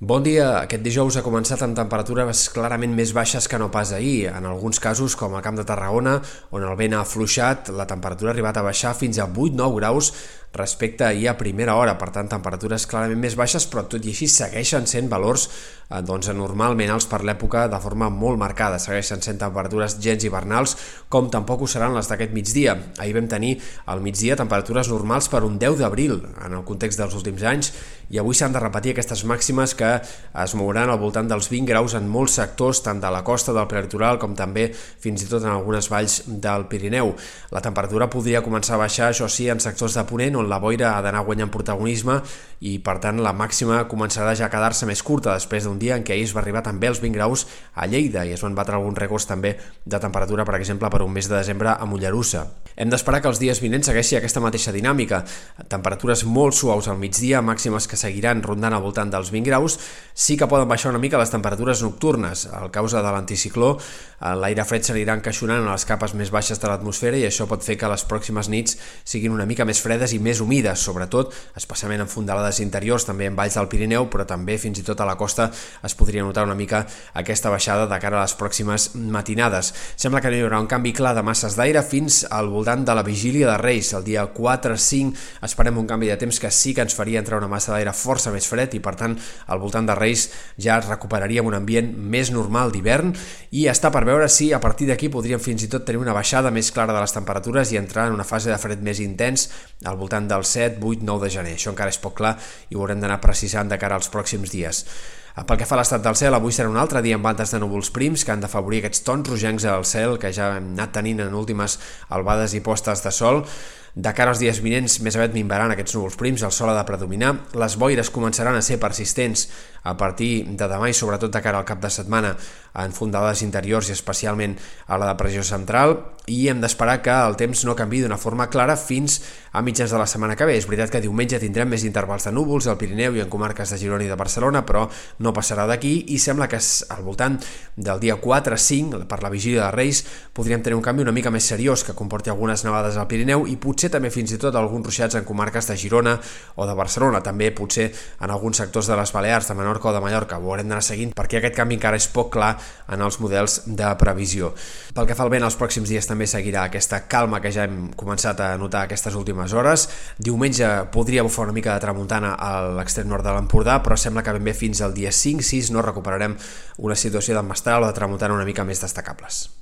Bon dia. Aquest dijous ha començat amb temperatures clarament més baixes que no pas ahir. En alguns casos, com al Camp de Tarragona, on el vent ha afluixat, la temperatura ha arribat a baixar fins a 8-9 graus respecte a ahir a primera hora. Per tant, temperatures clarament més baixes, però tot i així segueixen sent valors eh, doncs, normalment alts per l'època de forma molt marcada. Segueixen sent temperatures gens hivernals, com tampoc ho seran les d'aquest migdia. Ahir vam tenir al migdia temperatures normals per un 10 d'abril, en el context dels últims anys, i avui s'han de repetir aquestes màximes que es mouran al voltant dels 20 graus en molts sectors, tant de la costa del prelitoral com també fins i tot en algunes valls del Pirineu. La temperatura podria començar a baixar, això sí, en sectors de Ponent, on la boira ha d'anar guanyant protagonisme i, per tant, la màxima començarà ja a quedar-se més curta després d'un dia en què ahir es va arribar també als 20 graus a Lleida i es van batre alguns rècords també de temperatura, per exemple, per un mes de desembre a Mollerussa. Hem d'esperar que els dies vinents segueixi aquesta mateixa dinàmica. Temperatures molt suaus al migdia, màximes que seguiran rondant al voltant dels 20 graus, sí que poden baixar una mica les temperatures nocturnes. A causa de l'anticicló, eh, l'aire fred s'anirà encaixonant a les capes més baixes de l'atmosfera i això pot fer que les pròximes nits siguin una mica més fredes i més humides, sobretot, especialment en fondalades interiors, també en valls del Pirineu, però també fins i tot a la costa es podria notar una mica aquesta baixada de cara a les pròximes matinades. Sembla que no hi haurà un canvi clar de masses d'aire fins al voltant de la vigília de Reis. El dia 4-5 esperem un canvi de temps que sí que ens faria entrar una massa d'aire força més fred i per tant al voltant de Reis ja recuperaríem un ambient més normal d'hivern i està per veure si a partir d'aquí podríem fins i tot tenir una baixada més clara de les temperatures i entrar en una fase de fred més intens al voltant del 7, 8, 9 de gener. Això encara és poc clar i ho haurem d'anar precisant de cara als pròxims dies. Pel que fa a l'estat del cel, avui serà un altre dia amb bandes de núvols prims que han d'afavorir aquests tons rogencs al cel que ja hem anat tenint en últimes albades i postes de sol. De cara als dies vinents, més aviat minvaran aquests núvols prims, el sol ha de predominar, les boires començaran a ser persistents a partir de demà i sobretot de cara al cap de setmana en fondades interiors i especialment a la depressió central i hem d'esperar que el temps no canvi d'una forma clara fins a mitjans de la setmana que ve. És veritat que diumenge tindrem més intervals de núvols al Pirineu i en comarques de Girona i de Barcelona, però no passarà d'aquí i sembla que al voltant del dia 4-5, per la vigília de Reis, podríem tenir un canvi una mica més seriós que comporti algunes nevades al Pirineu i potser també fins i tot alguns ruixats en comarques de Girona o de Barcelona, també potser en alguns sectors de les Balears, de Menorca o de Mallorca. Ho haurem d'anar seguint perquè aquest canvi encara és poc clar en els models de previsió. Pel que fa al vent, els pròxims dies també seguirà aquesta calma que ja hem començat a notar aquestes últimes hores. Diumenge podria bufar una mica de tramuntana a l'extrem nord de l'Empordà, però sembla que ben bé fins al dia 5-6 no recuperarem una situació de mestral o de tramuntana una mica més destacables.